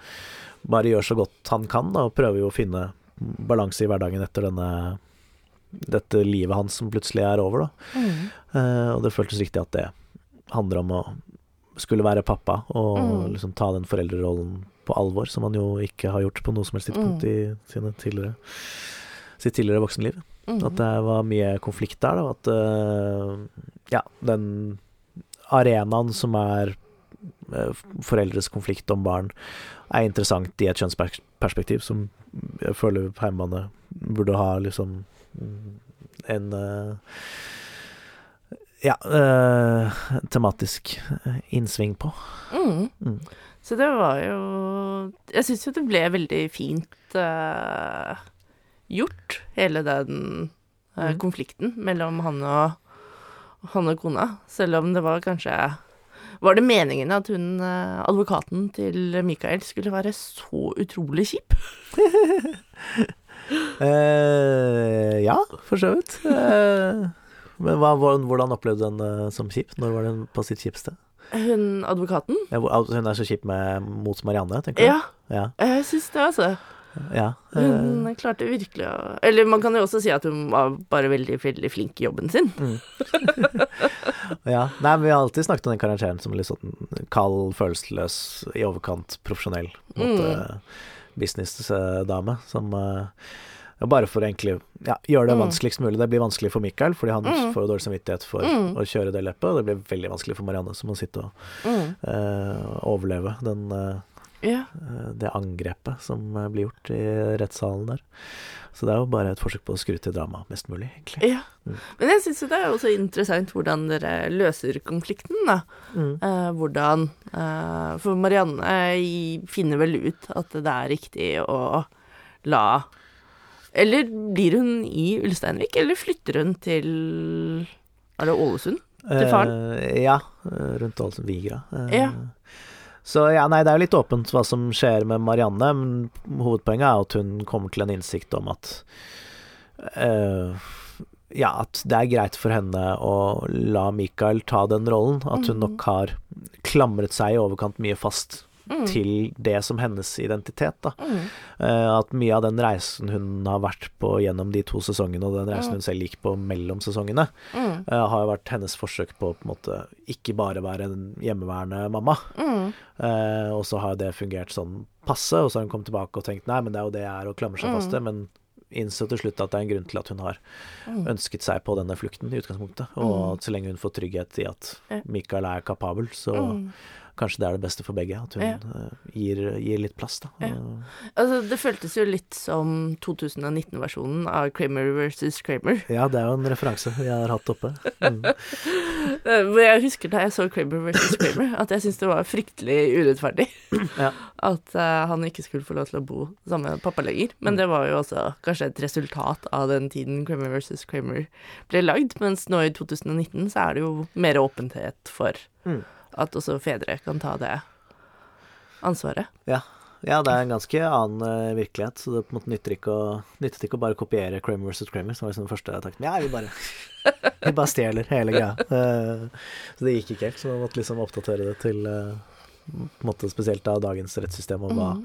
bare gjør så godt han kan, da, og prøver jo å finne balanse i hverdagen etter denne dette livet hans som plutselig er over, da. Eh, og det føltes riktig at det handler om å skulle være pappa og Mm. liksom ta den foreldrerollen på alvor, som han jo ikke har gjort på noe som helst tidspunkt Mm. i sine tidligere, sitt tidligere voksenliv. Mm. At det var mye konflikt der, da. At uh, ja, den arenaen som er eh, foreldres konflikt om barn, er interessant i et kjønnsperspektiv som jeg føler hjemmebane burde ha liksom mm, en eh, ja, eh, tematisk eh, innsving på. Mm. Mm. Så det var jo Jeg syns jo det ble veldig fint eh, gjort, hele den eh, mm. konflikten mellom han og, han og kona. Selv om det var kanskje Var det meningen at hun, eh, advokaten til Mikael, skulle være så utrolig kjip? Eh, ja, for så vidt. Eh, men hva, hvordan- opplevde du den eh, som kjip? Når var den på sitt kjipeste? Hun advokaten? Ja, altså, hun er så kjip med, mot Marianne, tenker du? Ja, Ja. jeg syns det, altså. ja. eh, Hun klarte virkelig å Eller man kan jo også si at hun var bare veldig, veldig flink i jobben sin. Mm. ja. Nei, men vi har alltid snakket om den karakteren som litt sånn kald, følelsesløs, i overkant profesjonell på en måte, businessdame som eh, Bare for å egentlig ja, gjøre det Mm. vanskeligst mulig. Det blir vanskelig for Michael, fordi han Mm. får dårlig samvittighet for Mm. å kjøre det løpet. Og det blir veldig vanskelig for Marianne, som må sitte og eh, overleve den, eh, Ja. eh, det angrepet som eh, blir gjort i rettssalen der. Så det er jo bare et forsøk på å skru til dramaet mest mulig, egentlig. Ja. Mm. Men jeg syns jo det er også interessant hvordan dere løser konflikten, da. Mm. Eh, hvordan eh, For Marianne i- finner vel ut at det er riktig å la Eller blir hun i Ulsteinvik, eller flytter hun til Er det Ålesund? Til faren? Eh, ja, eh, rundt Ålesund Vigra. Eh, Ja. Så ja, nei, det er jo litt åpent hva som skjer med Marianne, men hovedpoenget er at hun kommer til en innsikt om at uh, Ja, at det er greit for henne å la Michael ta den rollen. At hun Mhm. nok har klamret seg i overkant mye fast Mm. til det som hennes identitet. Mm. Eh, at mye av den reisen hun har vært på gjennom de to sesongene, og den reisen Mm. hun selv gikk på mellom sesongene, Mm. eh, har jo vært hennes forsøk på å på en måte ikke bare være en hjemmeværende mamma. Mm. Eh, og så har det fungert sånn passe, og så har hun kommet tilbake og tenkt nei, men det er jo det jeg er, og klamrer seg fast til. Men innså til slutt at det er en grunn til at hun har Mm. ønsket seg på denne flukten i utgangspunktet. Og at så lenge hun får trygghet i at. Mikael er kapabel, så Mm. Kanskje det er det beste for begge. At hun Ja. eh, gir, gir litt plass, da. Ja. Altså, det føltes jo litt som 2019-versjonen av Kramer versus Kramer. ja, det er jo en referanse vi har hatt oppe. Mm. Eh, jeg husker da jeg så Kramer versus Kramer, at jeg syntes det var fryktelig urettferdig Ja. at eh, han ikke skulle få lov til å bo sammen med pappa lenger. Men Mm. det var jo også kanskje et resultat av den tiden Kramer versus Kramer ble lagd. Mens nå i 2019 så er det jo mer åpenhet for Mm. At også fedre kan ta det ansvaret. Ja, det er en ganske annen eh, virkelighet, så det på en måte nytter ikke å, nytter ikke å bare kopiere Kramer vs. Kramer, som var liksom den første tenkte Ja, vi bare, vi bare stjeler hele greia. Eh, så det gikk ikke helt, så man måtte liksom oppdatere det til eh, måte spesielt av dagens rettssystem, og hva Mm.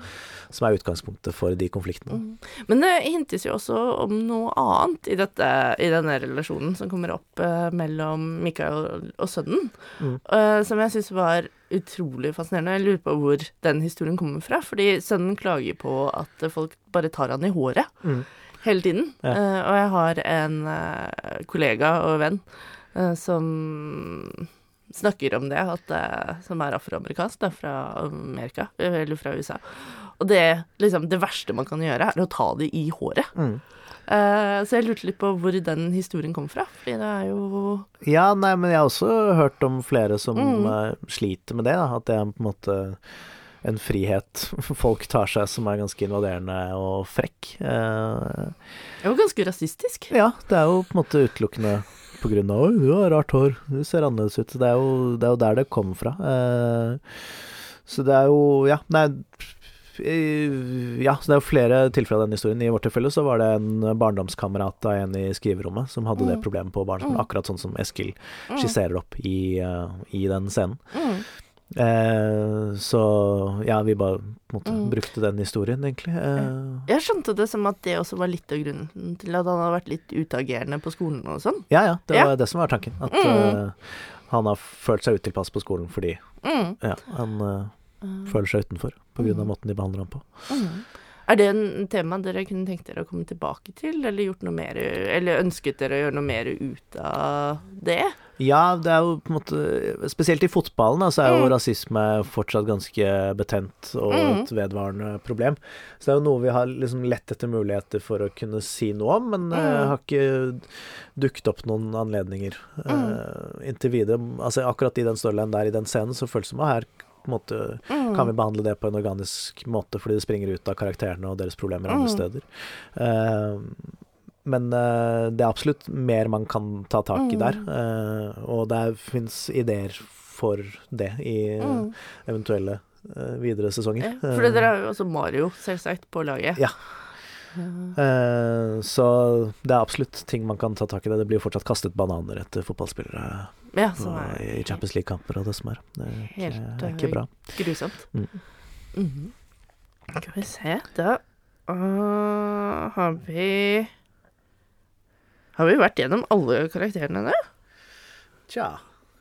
som er utgangspunktet for de konfliktene. Mm. Men det hintes jo også om noe annet i, dette, i denne relasjonen som kommer opp eh, mellom Mikael og, og sønnen, Mm. eh, som jeg syns var utrolig fascinerende. Jeg lurer på hvor den historien kommer fra, fordi sønnen klager på at folk bare tar han i håret Mm. hele tiden. Ja. Eh, og jeg har en eh, kollega og venn eh, som snakker om det, at, som er afroamerikansk, da, fra Amerika, eller fra USA. Og det, liksom, det verste man kan gjøre, er å ta det i håret. Mm. Uh, så jeg lurte litt på hvor den historien kom fra, fordi det er jo Ja, nei, men jeg har også hørt om flere som Mm. eh, sliter med det, da, at det er på en måte en frihet folk tar seg som er ganske invaderende og frekk. Uh, Det er jo ganske rasistisk. Ja, det er jo på en måte utelukkende på grunn av 'oi, du har rart hår, du ser annerledes ut'. Det er jo, det er jo der det kommer fra. Eh, så det er jo Ja, nei Ja, så det er jo flere tilfeller av den historien. I vårt tilfelle så var det en barndomskamerat av en i skriverommet som hadde det Mm. problemet på barneskolen, Mm. akkurat sånn som Eskil Mm. skisserer opp i, eh, i den scenen. Mm. Eh, så ja, vi bare måte Mm. brukte den historien, egentlig. Eh, Jeg skjønte det som at det også var litt av grunnen til at han hadde vært litt utagerende på skolen og sånn. ja ja, det Ja. var det som var tanken. At Mm. uh, han har følt seg utilpass på skolen fordi Mm. ja, han Mm. føler seg utenfor på grunn av Mm. måten de behandler ham på. Mm. Er det en tema dere kunne tenkt dere å komme tilbake til, eller mer Eller ønsket dere å gjøre noe mer ut av det? Ja, det er jo på en måte Spesielt i fotballen da, så er jo Mm. rasisme fortsatt ganske betent og Mm. et vedvarende problem. Så det er jo noe vi har liksom lett etter muligheter for å kunne si noe om, men mm. uh, har ikke dukket opp noen anledninger eh, inntil videre. Altså akkurat i den storylinen der, i den scenen, så føles det som at her på en måte Mm. kan vi behandle det på en organisk måte, fordi det springer ut av karakterene og deres problemer andre Mm. steder. Uh, men uh, det er absolutt mer man kan ta tak i Mm. der, Uh, og det fins ideer for det i Mm. eventuelle videre sesonger. Ja, for dere har jo også Mario, selvsagt, på laget. Ja. Uh, så det er absolutt ting man kan ta tak i. Det Det blir jo fortsatt kastet bananer etter fotballspillere Ja, som er i Champions League-kamper og det som er. Det er ikke, Helt, er ikke eh, bra. grusomt. Mm. Mhm. Skal vi se, da uh, har vi Har vi vært gjennom alle karakterene nå? Tja,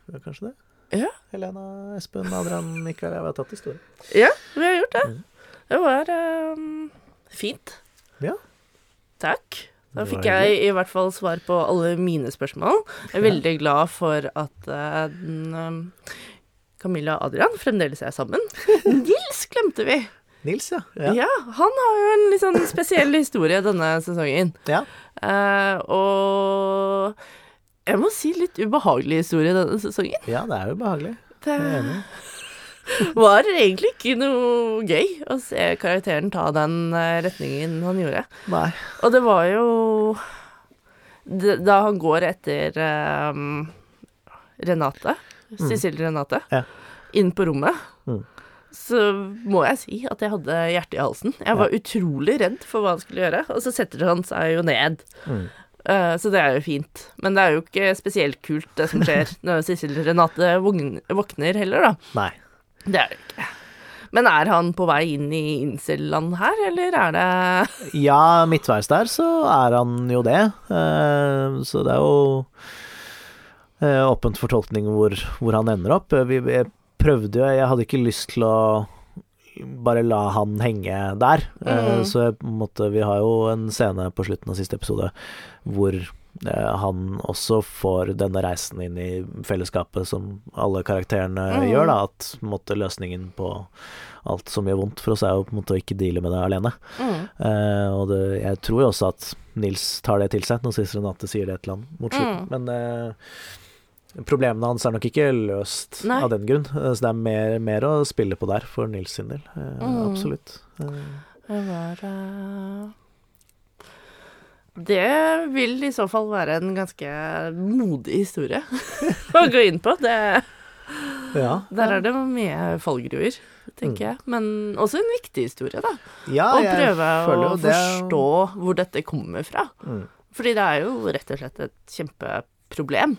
det har kanskje det. Ja. Helena, Espen, Adrian, Mikael. Jeg har tatt historie. Ja, vi har gjort det. Mm. Det var um, fint. Ja. Takk. Da fikk jeg i hvert fall svar på alle mine spørsmål. Jeg er veldig glad for at uh, den, Camilla og Adrian fremdeles er sammen. Nils glemte vi. Nils, ja. Ja. Ja. han har jo en litt sånn spesiell historie denne sesongen. ja. Uh, og jeg må si litt ubehagelig historie denne sesongen. ja det er jo behagelig. Det Jeg er enig. Var egentlig ikke noe gøy å se karakteren ta den eh, retningen han gjorde. Nei. Og det var jo Da han går etter um, Renate, Cecilie Renate, Ja. inn på rommet, Mm. så må jeg si at jeg hadde hjertet i halsen. Jeg var utrolig redd for hva han skulle gjøre, og så setter han seg jo ned. Mm. Eh, så det er jo fint. Men det er jo ikke spesielt kult, det som skjer når Sissel Renate våkner heller, da. Nei. Det er det ikke. Men er han på vei inn i incel-land her, eller er det Ja, midtveis der så er han jo det. Eh, Så det er jo eh, åpent for tolkning hvor, hvor han ender opp. Vi, jeg prøvde jo Jeg hadde ikke lyst til å bare la han henge der. Eh, Mm. Så jeg måtte Vi har jo en scene på slutten av siste episode hvor han også får denne reisen inn i fellesskapet som alle karakterene Mm. gjør, da. At måtte, løsningen på alt som gjør vondt for oss, er jo på en måte å ikke deale med det alene. mm. Eh, og det, jeg tror jo også at Nils tar det til seg når Sissel Renate sier det et eller annet mot slutten. Mm. Men eh, problemene hans er nok ikke løst Nei. av den grunn. Eh, så det er mer, mer å spille på der for Nils sin del. Eh, Mm. Absolutt. Eh, Det var eh, Det vil i så fall være en ganske modig historie å gå inn på. Det, ja. der er det mye fallgruer, tenker Mm. jeg. Men også en viktig historie, da. ja, Å prøve å det forstå hvor dette kommer fra. Mm. Fordi det er jo rett og slett et kjempeproblem.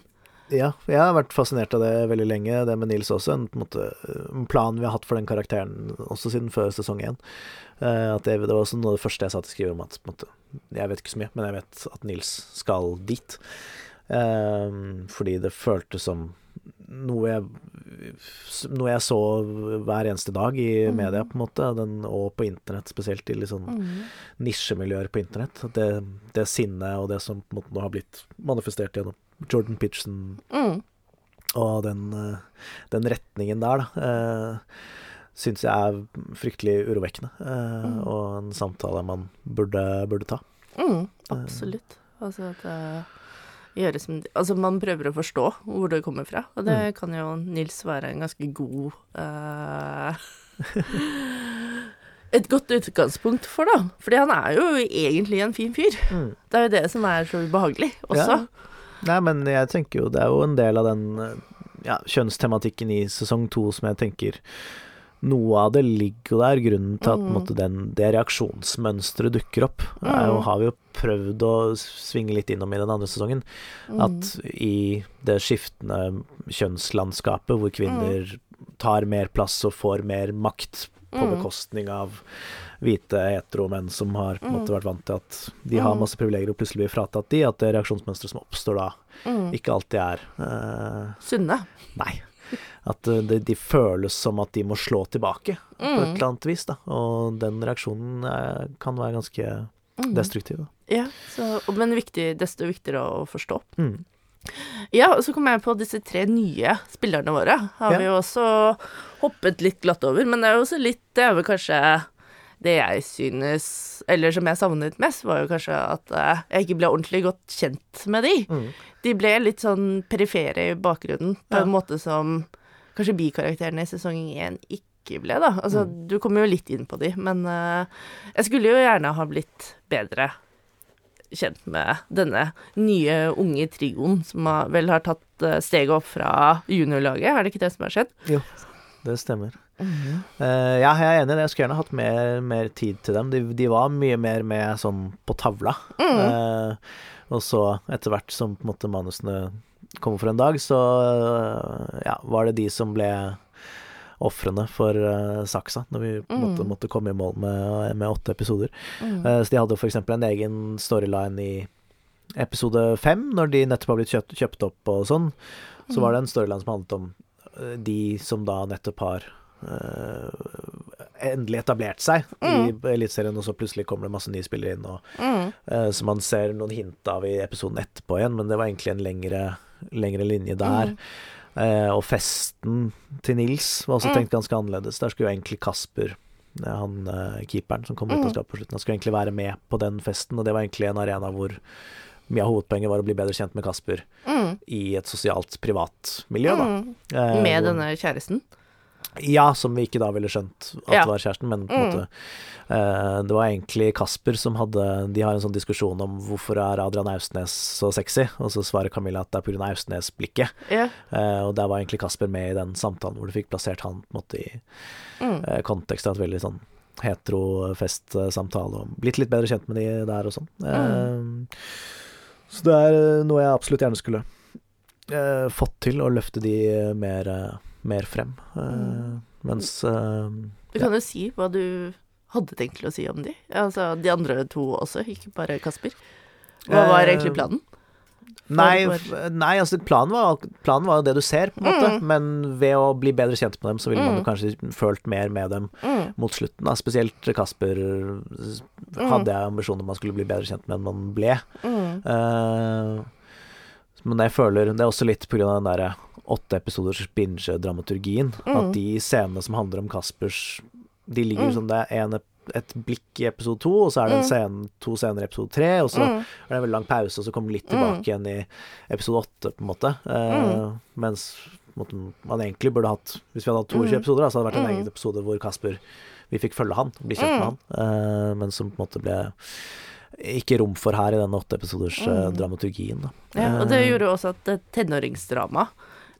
Ja, jeg har vært fascinert av det veldig lenge, det med Nils også. En, på måte, en plan vi har hatt for den karakteren også siden før sesong én. Uh, det, det var også noe av det første jeg sa til skriver om at på en måte, Jeg vet ikke så mye, men jeg vet at Nils skal dit. Eh, fordi det føltes som noe jeg, noe jeg så hver eneste dag i mm. media, på en måte. Den, og på internett, spesielt i litt sånn Mm. nisjemiljøer på internett. Det, det sinnet og det som på en måte nå har blitt manifestert gjennom Jordan Pitchen Mm. og den, eh, den retningen der, da, uh, syns jeg er fryktelig urovekkende. eh, Mm. Og en samtale man burde, burde ta. Mm, absolutt. Altså at det gjøres som Altså man prøver å forstå hvor det kommer fra, og det kan jo Nils være en ganske god eh, Et godt utgangspunkt for, da. Fordi han er jo egentlig en fin fyr. Det er jo det som er så ubehagelig også. Ja. Nei, men jeg tenker jo det er jo en del av den eh, ja, kjønnstematikken i sesong to som jeg tenker noe av det ligger jo der. Grunnen til at Mm. måte, den, det reaksjonsmønsteret dukker opp, er jo, Mm. har vi jo prøvd å svinge litt innom i den andre sesongen. Mm. At i det skiftende kjønnslandskapet hvor kvinner tar mer plass og får mer makt på Mm. bekostning av hvite heteromenn som har på en måte Mm. vært vant til at de har Mm. masse privilegier og plutselig blir fratatt de, at det reaksjonsmønsteret som oppstår da, Mm. ikke alltid er uh, Sunne. Nei. At eh, de, de føles som at de må slå tilbake på et Mm. eller annet vis, da. Og den reaksjonen er, kan være ganske Mm. destruktiv. Da. Ja, så, men viktig, desto viktigere å forstå. Mm. Ja, og så kom jeg på disse tre nye spillerne våre. Har Ja. vi jo også hoppet litt glatt over, men det er jo også litt Det er vel kanskje det jeg synes Eller som jeg savnet mest, var jo kanskje at eh, jeg ikke ble ordentlig godt kjent med de. Mm. De ble litt sånn perifere i bakgrunnen, på Ja. en måte som kanskje bikarakterene i sesong én ikke ble, da. Altså, Mm. du kommer jo litt inn på de, men uh, jeg skulle jo gjerne ha blitt bedre kjent med denne nye, unge trioen, som har, vel har tatt uh, steget opp fra juniorlaget, er det ikke det som har skjedd? Jo, Det stemmer. Eh, ja, jeg er enig i det. Jeg skulle gjerne hatt mer, mer tid til dem. De, de var mye mer med sånn på tavla. Mm. Og så, etter hvert som på en måte manusene kommer for en dag, så ja, var det de som ble ofrene for uh, saksa, når vi Mm. måtte komme i mål med, med åtte episoder. Mm. Uh, så de hadde f.eks. en egen storyline i episode fem, når de nettopp har blitt kjøpt, kjøpt opp og sånn. Så var det en storyline som handlet om uh, de som da nettopp har endelig etablert seg i Eliteserien, og så plutselig kommer det masse nye spillere inn, og, Mm. som man ser noen hint av i episoden etterpå igjen, men det var egentlig en lengre, lengre linje der. Mm. Eh, og festen til Nils var også Mm. tenkt ganske annerledes. Der skulle jo egentlig Kasper, eh, han eh, keeperen som kom ut av Mm. skapet på slutten, han skulle egentlig være med på den festen, og det var egentlig en arena hvor mye av hovedpoenget var å bli bedre kjent med Kasper Mm. i et sosialt, privat miljø, da. Mm. Eh, Med hvor- denne kjæresten. Ja, som vi ikke da ville skjønt at Ja. var kjæresten, men på en Mm. måte uh, Det var egentlig Kasper som hadde De har en sånn diskusjon om hvorfor er Adrian Austnes så sexy, og så svarer Camilla at det er pga. Austnes-blikket. Yeah. Uh, og der var egentlig Kasper med i den samtalen hvor du fikk plassert han på en måte i Mm. uh, kontekst av et veldig sånn heterofest-samtale, og blitt litt bedre kjent med de der og sånn. Mm. Eh, så det er noe jeg absolutt gjerne skulle fått til, å løfte de mer, mer frem. Eh, Mm. mens eh, Du kan jo si hva du hadde tenkt til å si om de. Altså de andre to også, ikke bare Kasper. Hva var Eh, egentlig planen? Nei, nei altså planen var, planen var jo det du ser, på en måte. Mm. Men ved å bli bedre kjent med dem, så ville man jo Mm. kanskje følt mer med dem Mm. mot slutten. Da. Spesielt Kasper hadde jeg ambisjoner om man skulle bli bedre kjent med enn man ble. Mm. Eh, men jeg føler Det er også litt pga. den derre åtte episoders binge-dramaturgien. Mm. At de scenene som handler om Kaspers De ligger Mm. som det er en, et blikk i episode to, og så er det en Mm. scene, to scener i episode tre, og så Mm. er det en veldig lang pause, og så kommer litt Mm. tilbake igjen i episode åtte, på en måte. Eh, Mm. Mens måte, man egentlig burde hatt Hvis vi hadde hatt 22 Mm. episoder, da, så hadde det vært en egen episode hvor Kasper Vi fikk følge han, bli kjent med han, eh, men som på en måte ble ikke rom for her i den åtte episoders eh, Mm. Ja, og det Eh, gjorde jo også at tenåringsdrama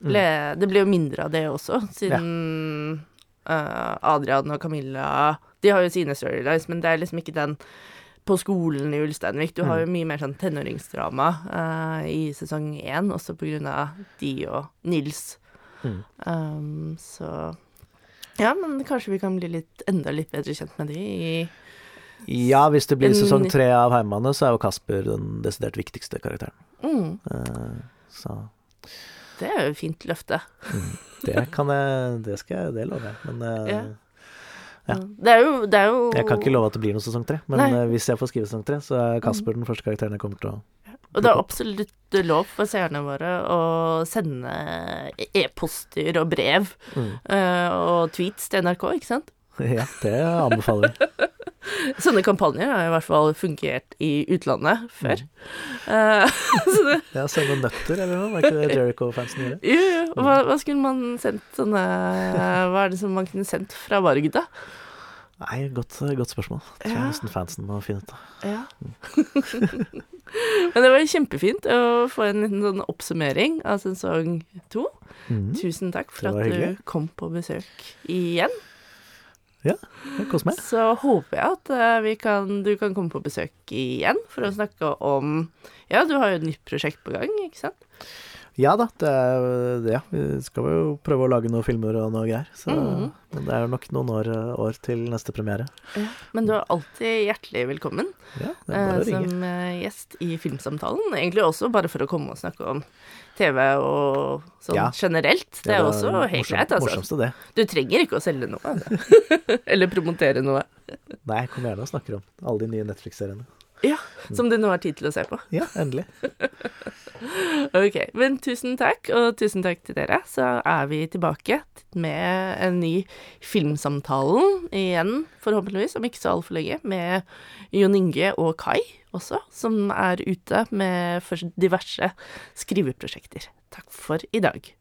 ble Det ble jo mindre av det også, siden eh, Adrian og Camilla De har jo sine storylines, men det er liksom ikke den på skolen i Ulsteinvik. Du har jo mye mer sånn tenåringsdrama uh, i sesong én, også på grunn av de og Nils. Mm. Um, så Ja, men kanskje vi kan bli litt, enda litt bedre kjent med de i Ja, hvis det blir sesong tre av Heimane, så er jo Kasper den desidert viktigste karakteren. mm, Uh, så Det er jo et fint løfte. det kan jeg Det skal jeg, det lover jeg. Men uh, Ja. Ja. Det er jo, det er jo jeg kan ikke love at det blir noe sesong tre. Men Nei. eh, hvis jeg får skrive sesong tre, så er Kasper den første karakteren jeg kommer til å Og det er absolutt lov for seerne våre å sende e-poster og brev mm. uh, og tweets til NRK, ikke sant? Ja, det anbefaler vi. Sånne kampanjer har i hvert fall fungert i utlandet før. Mm. Eh, det, Ja, sende nøtter eller noe, var ikke det Jericho-fansen gjorde? jo, jo. Hva, hva skulle man sendt sånne Hva er det som man kunne sendt fra Varg, da? Nei, godt, godt spørsmål. Tror jeg Ja. nesten fansen må finne ut av. Ja. Men det var kjempefint å få en liten sånn oppsummering av sesong to. Mm. Tusen takk for at hyggelig. du kom på besøk igjen. Kos meg. Så håper jeg at eh, kan, du kan komme på besøk igjen for å snakke om Ja, du har jo et nytt prosjekt på gang, ikke sant? Ja da, det er det. Vi skal jo prøve å lage noen filmer og noe greier. Så, mm. Men det er nok noen år, år til neste premiere. Ja. Men du er alltid hjertelig velkommen Ja, er eh, som eh, gjest i Filmsamtalen. Egentlig også bare for å komme og snakke om TV og sånn Ja. generelt. Det er var også helt morsom- greit, altså. Morsomste det. Du trenger ikke å selge noe, altså. Eller promotere noe. Nei, kom gjerne og snakker om alle de nye Netflix-seriene. Ja, som du nå har tid til å se på. Ja, endelig. Ok, men tusen takk, og tusen takk til dere. Så er vi tilbake med en ny Filmsamtalen igjen, forhåpentligvis, om ikke så altfor lenge, med Jon Inge og Kai også, som er ute med diverse skriveprosjekter. Takk for i dag.